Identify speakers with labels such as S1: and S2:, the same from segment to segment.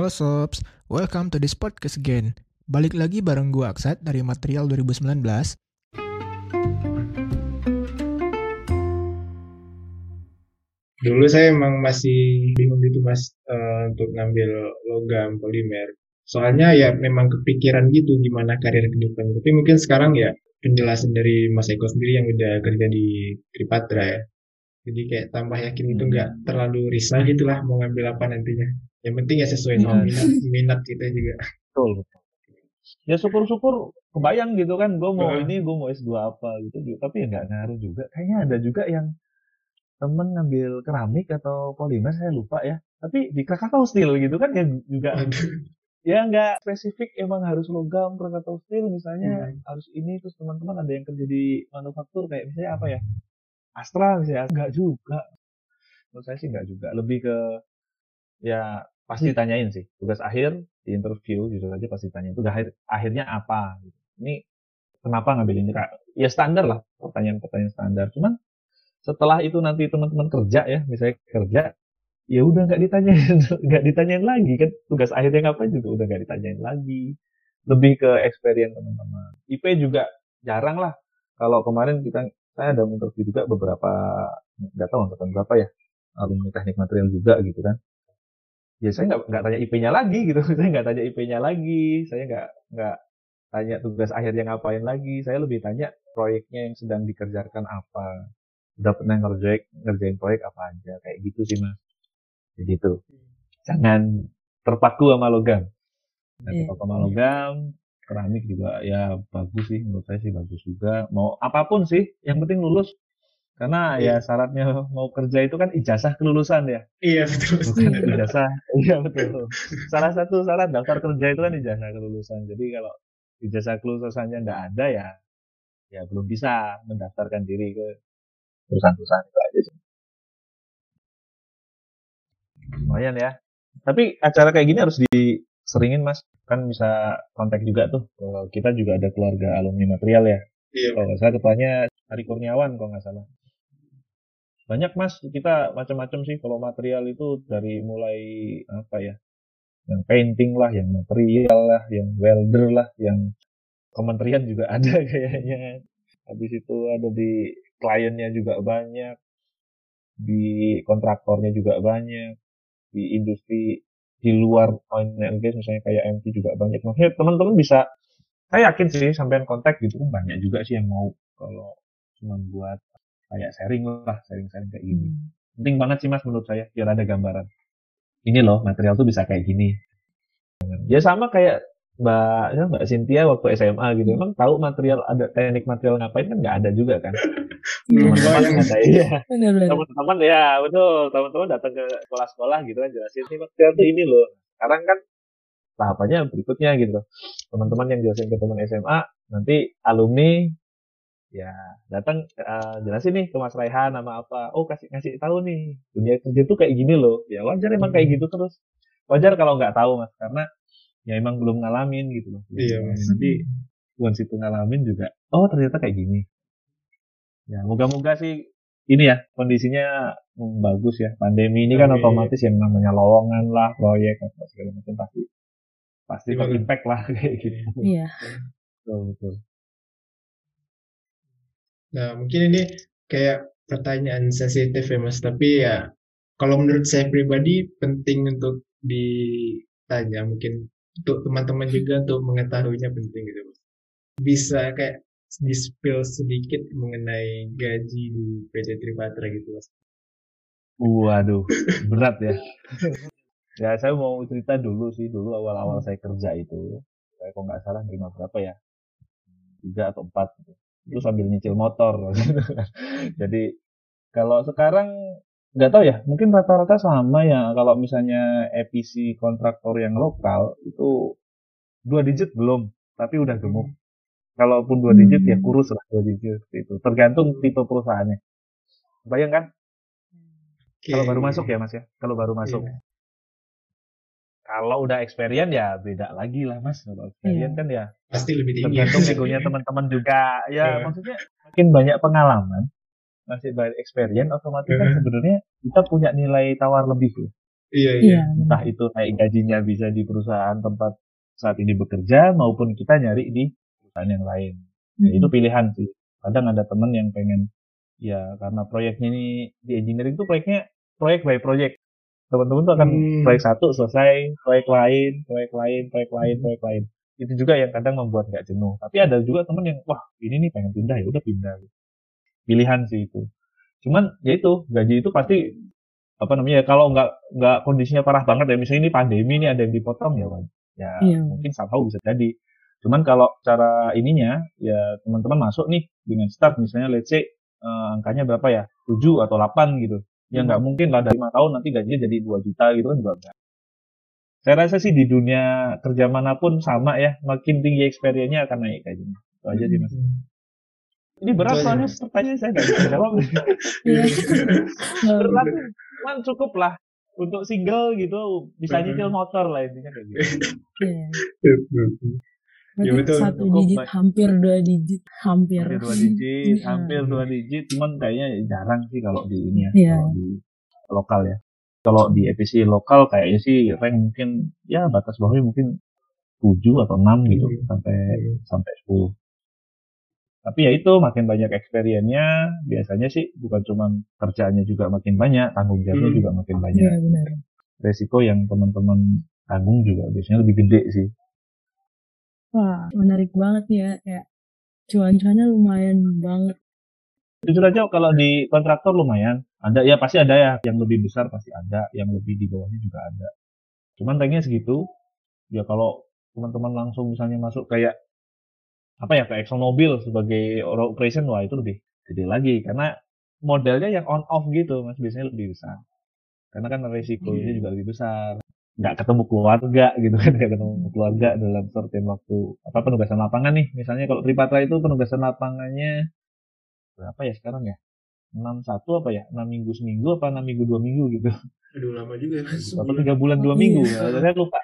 S1: Halo Sobs, welcome to this podcast again. Balik lagi bareng gue Aksat dari Material 2019.
S2: Dulu saya emang masih bingung gitu mas eh, untuk ngambil logam polimer. Soalnya ya memang kepikiran gitu gimana karir ke depan. Tapi mungkin sekarang ya penjelasan dari Mas Eko sendiri yang udah kerja di Tripatra ya. Jadi kayak tambah yakin itu nggak terlalu risau gitu lah mau ngambil apa nantinya. Yang penting ya sesuai sama minat, minat kita juga.
S3: Betul. Ya syukur-syukur kebayang gitu kan, gue mau ini, gue mau S2 apa gitu. juga. Tapi ya nggak ngaruh juga. Kayaknya ada juga yang temen ngambil keramik atau polimer, saya lupa ya. Tapi di Krakatau Steel gitu kan ya juga ya nggak spesifik emang harus logam Krakatau Steel misalnya
S2: Hmm.
S3: harus ini terus teman-teman ada yang kerja di manufaktur kayak misalnya apa ya Astra misalnya nggak juga menurut saya sih nggak juga lebih ke ya pasti ditanyain sih. Tugas akhir di interview gitu aja pasti ditanyain. Tugas akhir akhirnya apa? Ini kenapa ngambil ini? Ya standar lah pertanyaan-pertanyaan standar. Cuman setelah itu nanti teman-teman kerja ya misalnya kerja ya udah nggak ditanyain nggak ditanyain lagi kan. Tugas akhirnya ngapain juga? Udah nggak ditanyain lagi. Lebih ke experience teman-teman. IP juga jarang lah. Kalau kemarin kita saya ada interview juga beberapa nggak tahu berapa ya. Alumni teknik material juga gitu kan ya saya nggak nggak tanya IP-nya lagi gitu. Saya nggak tanya IP-nya lagi. Saya nggak nggak tanya tugas akhirnya ngapain lagi. Saya lebih tanya proyeknya yang sedang dikerjakan apa. Udah pernah ngerjain ngerjain proyek apa aja. Kayak gitu sih mas. Jadi itu jangan terpaku sama logam.
S4: Iya.
S3: terpaku sama logam. Keramik juga ya bagus sih. Menurut saya sih bagus juga. Mau apa pun sih. Yang penting lulus karena ya syaratnya mau kerja itu kan ijazah kelulusan ya.
S2: Iya betul.
S3: bukan ijazah. Iya betul. Salah satu syarat daftar kerja itu kan ijazah kelulusan. Jadi kalau ijazah kelulusannya nggak ada ya ya belum bisa mendaftarkan diri ke perusahaan-perusahaan itu aja sih. Lumayan ya. Tapi acara kayak gini harus diseringin mas. Kan bisa kontak juga tuh. Kalau kita juga ada keluarga alumni material ya.
S2: Iya.
S3: kalau nggak salah ketuanya Ari Kurniawan kalau nggak salah banyak mas. Kita macam-macam sih. Kalau material itu dari mulai apa ya yang painting lah yang material lah yang welder lah yang kementerian juga ada kayaknya. Habis itu ada di kliennya juga banyak di kontraktornya juga banyak di industri di luar oil and misalnya kayak MT juga banyak. Makanya teman-teman bisa saya yakin sih sampean kontak gitu kan banyak juga sih yang mau kalau cuma buat kayak sharing lah sharing-sharing kayak gini. Penting banget sih mas menurut saya biar ada gambaran. Ini loh material tuh bisa kayak gini. Ya sama kayak mbak ya, mbak Cynthia waktu SMA gitu. Emang tahu material ada teknik material ngapain? Kan nggak ada juga kan?
S4: Iya.
S3: teman-teman
S2: Kebayang.
S3: kata iya.
S4: Benar-benar.
S3: teman-teman ya betul. Teman-teman datang ke sekolah-sekolah gitu kan jelasin nih material tuh ini loh. Sekarang kan tahapannya berikutnya gitu. Teman-teman yang jelasin ke teman SMA nanti alumni ya datang eh, jelasin nih ke Mas Raihan nama apa oh kasih ngasih tahu nih dunia kerja tuh kayak gini loh ya wajar emang kayak gitu terus wajar kalau nggak tahu mas karena ya emang belum ngalamin gitu loh
S2: Iya,
S3: ngalamin.
S2: Mas.
S3: nanti once itu ngalamin juga oh ternyata kayak gini ya moga-moga sih ini ya kondisinya hmm, bagus ya pandemi ini kan
S2: Amin.
S3: otomatis yang namanya lowongan lah proyek apa segala macam pasti pasti
S2: Gimana?
S3: terimpact lah kayak gitu
S4: Iya.
S3: betul betul
S2: Nah, mungkin ini kayak pertanyaan sensitif ya, Mas. Tapi ya, kalau menurut saya pribadi penting untuk ditanya. Mungkin untuk teman-teman juga untuk mengetahuinya penting gitu, Mas. Bisa kayak di-spill sedikit mengenai gaji di PT Tripatra gitu, Mas.
S3: Waduh, berat ya. ya saya mau cerita dulu sih, dulu awal-awal saya kerja itu, saya kok nggak salah terima berapa ya, tiga atau empat, gitu. Itu sambil nyicil motor. gitu. Jadi kalau sekarang nggak tahu ya, mungkin rata-rata sama ya. Kalau misalnya EPC kontraktor yang lokal itu dua digit belum, tapi udah gemuk. Kalaupun dua digit ya kurus lah dua digit itu. Tergantung tipe perusahaannya. Bayang kan?
S2: Oke.
S3: Kalau baru masuk ya mas ya, kalau baru masuk.
S2: Iya.
S3: Kalau udah experience ya beda lagi lah mas. Kalau experience
S4: Iya.
S3: kan ya
S2: Pasti lebih tinggi.
S3: tergantung egonya teman-teman juga. Ya
S2: Iya.
S3: maksudnya makin banyak pengalaman, masih banyak experience, otomatis kan
S2: Iya.
S3: sebenarnya kita punya nilai tawar lebih. ya.
S2: Iya, iya.
S4: Iya.
S3: Entah itu naik gajinya bisa di perusahaan tempat saat ini bekerja maupun kita nyari di perusahaan yang lain. Ya, itu pilihan sih. Kadang ada temen yang pengen ya karena proyeknya ini di engineering tuh proyeknya proyek by proyek. Teman-teman tuh akan
S2: Hmm.
S3: proyek satu selesai, proyek lain, proyek lain, proyek lain, proyek lain. Itu juga yang kadang membuat nggak jenuh. Tapi ada juga temen yang wah ini nih pengen pindah ya udah pindah. Pilihan sih itu. Cuman ya itu gaji itu pasti apa namanya ya kalau nggak nggak kondisinya parah banget ya misalnya ini pandemi nih ada yang dipotong ya ya
S4: Iya.
S3: mungkin somehow bisa jadi. Cuman kalau cara ininya ya teman-teman masuk nih dengan start misalnya let's say eh, angkanya berapa ya 7 atau 8 gitu. Ya nggak mungkin lah dari 5 tahun nanti gajinya jadi 2 juta gitu kan juga enggak. Saya rasa sih di dunia kerja mana pun sama ya, makin tinggi experience-nya akan naik gajinya. Itu aja sih mas. Ini berat
S2: Betul,
S3: soalnya pertanyaan saya nggak bisa jawab.
S4: Iya.
S3: berat, cuman cukup lah untuk single gitu bisa nyicil motor lah intinya kayak gitu.
S4: Iya.
S2: Ya,
S4: Berarti
S2: betul.
S4: satu
S3: Cukup,
S4: digit,
S3: Mas.
S4: hampir dua digit, hampir.
S3: hampir dua digit,
S4: Iya.
S3: hampir dua digit, cuman kayaknya jarang sih kalau di ini ya,
S4: Iya.
S3: kalau di lokal ya. Kalau di EPC lokal kayaknya sih rank mungkin ya batas bawahnya mungkin 7 atau 6 gitu
S2: Hmm.
S3: sampai
S2: Hmm.
S3: sampai 10. Tapi ya itu makin banyak experience-nya, biasanya sih bukan cuma kerjaannya juga makin banyak, tanggung jawabnya
S2: Hmm.
S3: juga makin
S4: Iya
S3: banyak.
S4: benar.
S3: Resiko yang teman-teman tanggung juga biasanya lebih gede sih.
S4: Wah menarik banget ya kayak cuan-cuannya lumayan banget.
S3: Jujur aja kalau di kontraktor lumayan. Ada ya pasti ada ya yang lebih besar pasti ada, yang lebih di bawahnya juga ada. Cuman ranknya segitu. Ya kalau teman-teman langsung misalnya masuk kayak apa ya kayak ExxonMobil sebagai operation wah itu lebih gede lagi karena modelnya yang on off gitu mas biasanya lebih besar. Karena kan resikonya
S2: Hmm.
S3: juga lebih besar. Nggak ketemu keluarga gitu kan, nggak ketemu keluarga dalam certain waktu apa penugasan lapangan nih. Misalnya kalau Tripatra itu penugasan lapangannya berapa ya sekarang ya? 61 apa ya? 6 minggu seminggu apa 6 minggu 2 minggu gitu.
S2: Aduh lama juga ya, Mas.
S3: Atau 3 bulan 2
S4: Oh,
S3: minggu.
S4: iya.
S3: Saya lupa.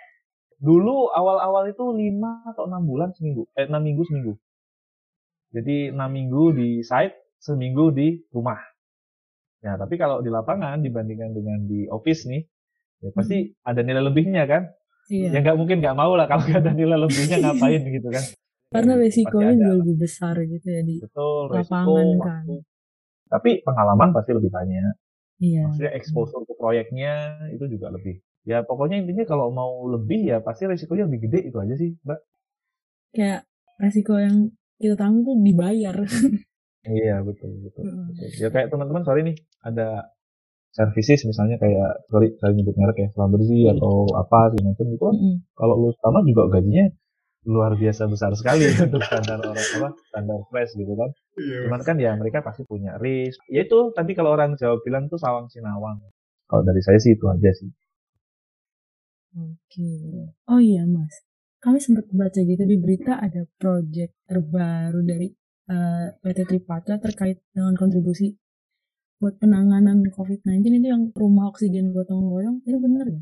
S3: Dulu awal-awal itu 5 atau 6 bulan seminggu. Eh 6 minggu seminggu. Jadi 6 minggu di site, seminggu di rumah. Ya, tapi kalau di lapangan dibandingkan dengan di office nih, ya pasti ada nilai lebihnya kan?
S4: Iya.
S3: Ya nggak mungkin nggak mau lah kalau nggak ada nilai lebihnya ngapain gitu kan?
S4: Karena
S3: Ya,
S4: resikonya juga lebih besar gitu ya di
S3: Betul, resiko,
S4: lapangan kan.
S3: waktu. Tapi pengalaman pasti lebih banyak.
S4: Iya.
S3: Maksudnya exposure ke proyeknya itu juga lebih. Ya pokoknya intinya kalau mau lebih ya pasti resikonya lebih gede itu aja sih, Mbak.
S4: Kayak resiko yang kita tanggung tuh dibayar.
S3: Iya, betul, betul.
S4: Mm.
S3: betul. Ya kayak teman-teman sorry nih, ada services misalnya kayak sorry saya nyebut merek ya, selam bersih atau apa segala macam itu kan
S4: Mm-mm.
S3: kalau lu sama juga gajinya luar biasa besar sekali untuk standar orang apa standar fresh gitu kan.
S2: Iya.
S3: Cuman kan ya mereka pasti punya risk. Ya itu tadi kalau orang Jawa bilang tuh sawang sinawang. Kalau dari saya sih itu aja sih.
S4: Oke. Oh iya mas, kami sempat baca gitu di berita ada project terbaru dari eh, PT Tripatra terkait dengan kontribusi buat penanganan COVID-19 itu yang rumah oksigen gotong royong itu benar ya?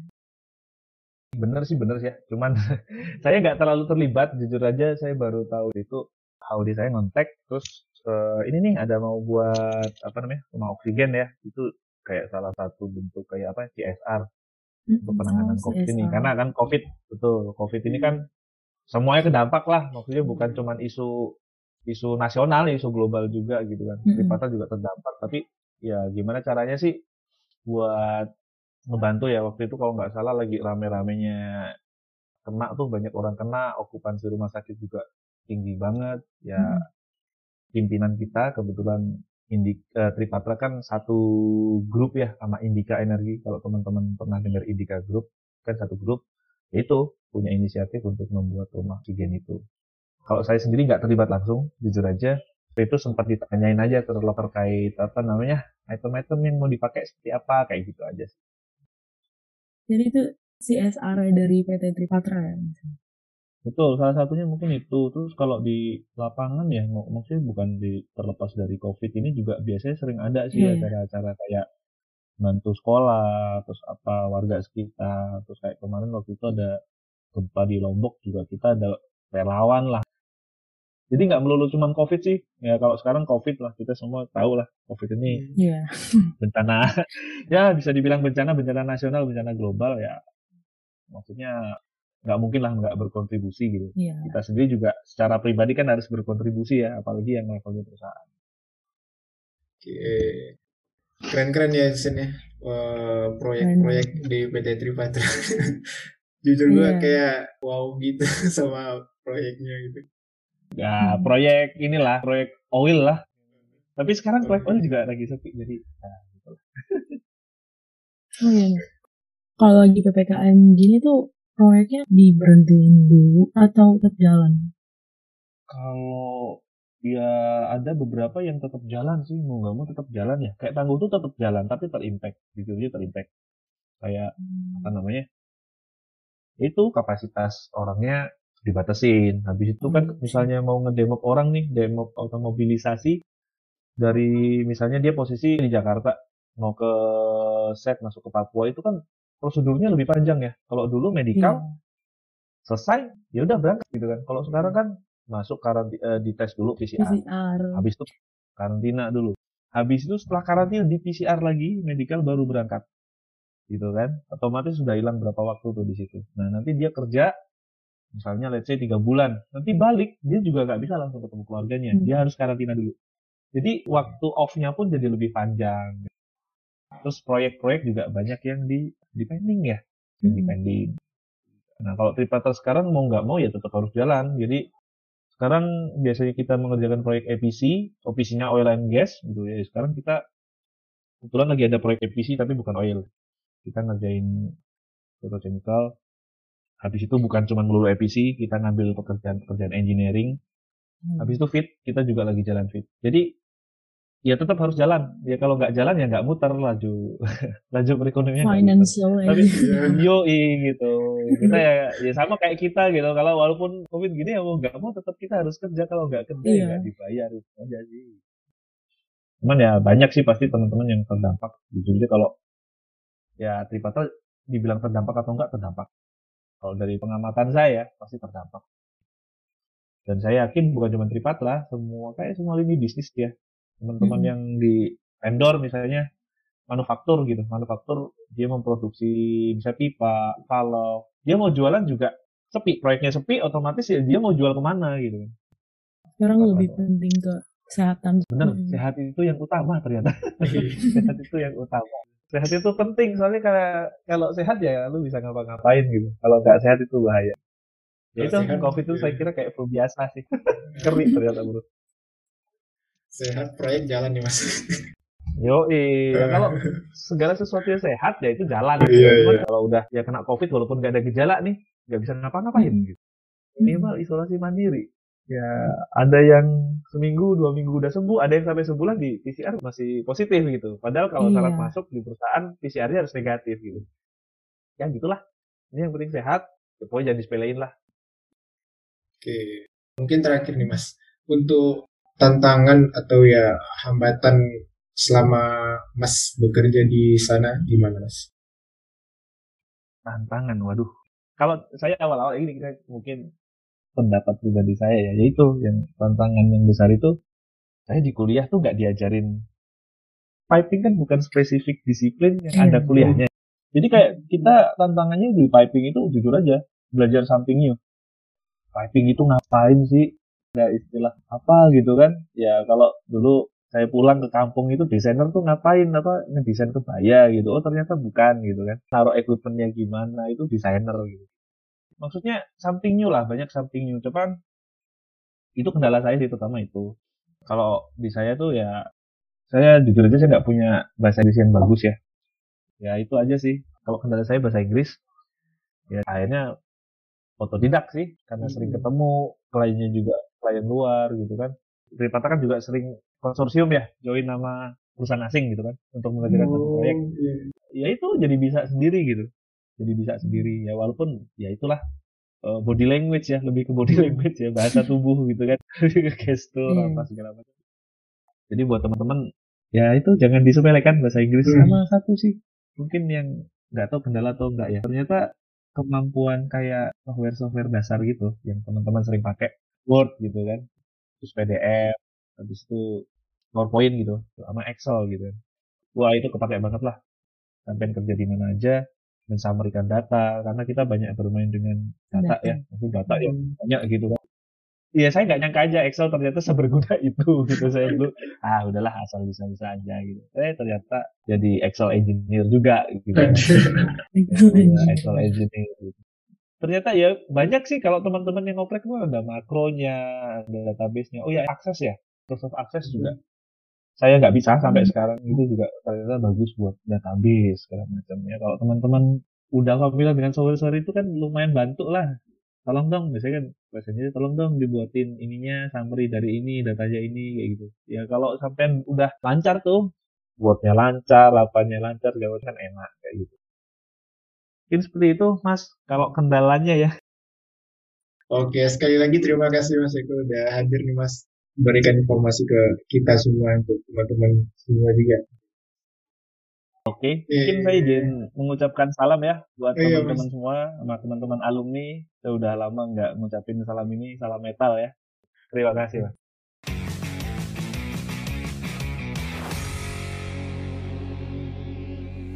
S3: Bener sih bener sih ya. Cuman saya nggak terlalu terlibat. Jujur aja saya baru tahu itu Audi saya ngontek. Terus eh, ini nih ada mau buat apa namanya rumah oksigen ya. Itu kayak salah satu bentuk kayak apa CSR untuk penanganan
S4: Oh,
S3: COVID ini.
S4: CSR.
S3: Karena kan COVID betul COVID ini kan semuanya kedampak lah. Maksudnya bukan cuman isu isu nasional, isu global juga gitu kan.
S4: Mm-mm.
S3: Tripata juga terdampak. Tapi ya gimana caranya sih buat ngebantu ya? Waktu itu kalau nggak salah lagi rame-ramenya kena tuh banyak orang kena okupansi rumah sakit juga tinggi banget. Ya
S4: Mm.
S3: pimpinan kita kebetulan Indi, eh, Tripatra kan satu grup ya sama Indika Energi. Kalau teman-teman pernah dengar Indika Group kan satu grup itu punya inisiatif untuk membuat rumah oksigen itu. Kalau saya sendiri nggak terlibat langsung jujur aja itu sempat ditanyain aja terlalu terkait apa namanya item-item yang mau dipakai seperti apa kayak gitu aja sih.
S4: Jadi itu CSR dari PT Tripatra ya?
S3: Betul, salah satunya mungkin itu. Terus kalau di lapangan ya, mak- maksudnya bukan di terlepas dari COVID ini juga biasanya sering ada sih
S4: Iya.
S3: acara-acara kayak bantu sekolah, terus apa warga sekitar, terus kayak kemarin waktu itu ada gempa di Lombok juga kita ada relawan lah Jadi nggak melulu cuma COVID sih. Ya kalau sekarang COVID lah kita semua tahu lah COVID ini
S4: Iya.
S3: bencana ya bisa dibilang bencana bencana nasional bencana global ya maksudnya nggak mungkin lah nggak berkontribusi gitu
S4: Iya.
S3: kita sendiri juga secara pribadi kan harus berkontribusi ya apalagi yang levelnya perusahaan
S2: Oke. Keren-keren ya Sen ya. Eh, proyek-proyek di PT Tripatra. Jujur gue
S4: Iya.
S2: kayak wow gitu sama proyeknya gitu.
S3: Ya
S4: Hmm.
S3: proyek inilah proyek oil lah tapi sekarang proyek oil juga lagi sepi jadi nah, gitu lah.
S4: Oh iya. Kalau lagi PPKM gini tuh proyeknya diberhentiin dulu atau tetap jalan?
S3: kalau ya ada beberapa yang tetap jalan sih mau nggak mau tetap jalan ya kayak tangguh tuh tetap jalan tapi terimpact jujurnya terimpact kayak apa namanya itu kapasitas orangnya dibatasin. Habis itu kan
S4: Hmm.
S3: misalnya mau ngedemo orang nih demo automobilisasi dari misalnya dia posisi di Jakarta mau ke set masuk ke Papua itu kan prosedurnya lebih panjang ya. Kalau dulu
S4: Iya.
S3: medical selesai ya udah berangkat gitu kan. Kalau sekarang kan masuk karantina dites dulu PCR
S4: PCR.
S3: habis itu karantina dulu. Habis itu setelah karantina di PCR lagi medical baru berangkat. Gitu kan. Otomatis sudah hilang berapa waktu tuh di situ. Nah nanti dia kerja misalnya let's say tiga bulan nanti balik dia juga nggak bisa langsung ketemu keluarganya
S4: Hmm.
S3: dia harus karantina dulu jadi waktu off-nya pun jadi lebih panjang terus proyek-proyek juga banyak yang di di pending ya yang di
S4: Hmm.
S3: pending nah kalau tripartite sekarang mau nggak mau ya tetap harus jalan jadi sekarang biasanya kita mengerjakan proyek EPC, OPC-nya oil and gas gitu ya. Sekarang kita kebetulan lagi ada proyek EPC tapi bukan oil. Kita ngerjain petrochemical. Habis itu bukan cuma melulu EPC, kita ngambil pekerjaan-pekerjaan engineering.
S4: Hmm.
S3: Habis itu fit, kita juga lagi jalan fit. Jadi ya tetap harus jalan. Ya kalau nggak jalan ya nggak muter laju laju perekonomian.
S4: financial.
S3: Tapi yo gitu. Kita ya, ya sama kayak kita gitu. Kalau walaupun covid gini ya mau nggak mau tetap kita harus kerja. Kalau nggak kerja ya
S4: Iya.
S3: nggak dibayar itu aja sih. Cuman ya banyak sih pasti teman-teman yang terdampak. Jujur aja kalau ya Tripata dibilang terdampak atau enggak terdampak. Kalau dari pengamatan saya pasti terdampak. Dan saya yakin bukan cuma Tripatra, semua kayak semua lini bisnis ya. Teman-teman
S4: Mhm.
S3: yang di vendor misalnya manufaktur gitu. Manufaktur dia memproduksi bisa pipa, valve. Dia mau jualan juga sepi. Proyeknya sepi otomatis ya dia mau jual ke mana gitu.
S4: Sekarang
S3: Apa
S4: lebih penting ke kesehatan.
S3: Bener,
S4: Hmm.
S3: sehat itu yang utama ternyata. sehat itu yang utama. Sehat itu penting soalnya kalau kalau sehat ya lu bisa ngapa-ngapain gitu. Kalau nggak sehat itu bahaya. Ya itu
S2: sehat,
S3: COVID itu
S2: iya.
S3: saya kira kayak flu biasa sih. Keri ternyata bro.
S2: Sehat proyek jalan nih mas.
S3: Yo, iya. kalau segala sesuatu yang sehat ya itu jalan. gitu.
S2: Iya,
S3: Cuman
S2: iya.
S3: kalau udah ya kena COVID walaupun nggak ada gejala nih, nggak bisa ngapa-ngapain gitu. Minimal isolasi mandiri. Ya ada yang seminggu dua minggu udah sembuh, ada yang sampai sebulan di PCR masih positif gitu. Padahal kalau
S4: Iya.
S3: syarat masuk di perusahaan PCR-nya harus negatif gitu. Ya gitulah. Ini yang penting sehat. Ya, pokoknya jangan disepelein lah.
S2: Oke, mungkin terakhir nih mas, untuk tantangan atau ya hambatan selama mas bekerja di sana gimana mas?
S3: tantangan waduh kalau saya awal-awal ini kita mungkin pendapat pribadi saya ya yaitu yang tantangan yang besar itu saya di kuliah tuh nggak diajarin piping kan bukan spesifik disiplin yang
S4: Iya.
S3: ada kuliahnya. Jadi kayak kita tantangannya di piping itu jujur aja belajar something new. Piping itu ngapain sih? Ada istilah apa gitu kan? Ya kalau dulu saya pulang ke kampung itu desainer tuh ngapain? Apa ngedesain kebaya gitu. Oh ternyata bukan gitu kan. Taruh equipmentnya gimana? Itu desainer gitu maksudnya something new lah banyak something new. Cuman itu kendala saya sih terutama itu. Kalau di saya tuh ya saya jujur aja saya nggak punya bahasa Inggris yang bagus ya. Ya itu aja sih. Kalau kendala saya bahasa Inggris ya akhirnya otodidak sih karena sering
S2: Hmm.
S3: ketemu kliennya juga klien luar gitu kan. Tripata kan juga sering konsorsium ya join nama perusahaan asing gitu kan untuk mengerjakan satu proyek.
S2: iya.
S3: ya itu jadi bisa sendiri gitu jadi bisa sendiri ya walaupun ya itulah eh, body language ya lebih ke body language ya bahasa tubuh gitu kan gestur
S4: Iya.
S3: apa segala macam jadi buat teman-teman ya itu jangan disepelekan bahasa Inggris
S2: Hmm.
S3: sama satu sih mungkin yang nggak tahu kendala atau enggak ya ternyata kemampuan kayak software-software dasar gitu yang teman-teman sering pakai Word gitu kan terus PDF, habis itu PowerPoint gitu, sama Excel gitu. Wah itu kepake banget lah. Sampai kerja di mana aja, dan summary-kan data, karena kita banyak bermain dengan data,
S4: Data.
S3: ya, maksud data ya banyak gitu kan. Iya saya nggak nyangka aja Excel ternyata seberguna itu gitu saya dulu ah udahlah asal bisa bisa aja gitu eh ternyata jadi Excel engineer juga gitu Excel engineer gitu. Ternyata ya banyak sih kalau teman-teman yang ngoprek tuh ada makronya, ada database-nya. Oh ya akses ya, Microsoft Access juga. Saya nggak bisa sampai sekarang itu juga ternyata bagus buat database segala macamnya. Kalau teman-teman udah familiar dengan software-software itu kan lumayan bantu lah. Tolong dong, biasanya kan biasanya tolong dong dibuatin ininya summary dari ini, datanya ini kayak gitu. Ya kalau sampai udah lancar tuh, buatnya lancar, lapanya lancar, macam kan enak kayak gitu. Mungkin seperti itu, Mas. Kalau kendalanya ya.
S2: Oke, sekali lagi terima kasih Mas Eko udah hadir nih Mas. Berikan informasi ke kita semua untuk teman-teman semua juga.
S3: Oke,
S2: Iya,
S3: mungkin saya izin mengucapkan salam ya buat
S2: Iya,
S3: teman-teman semua, sama teman-teman alumni. Saya udah lama nggak ngucapin salam ini, salam metal ya. Terima kasih, Mas.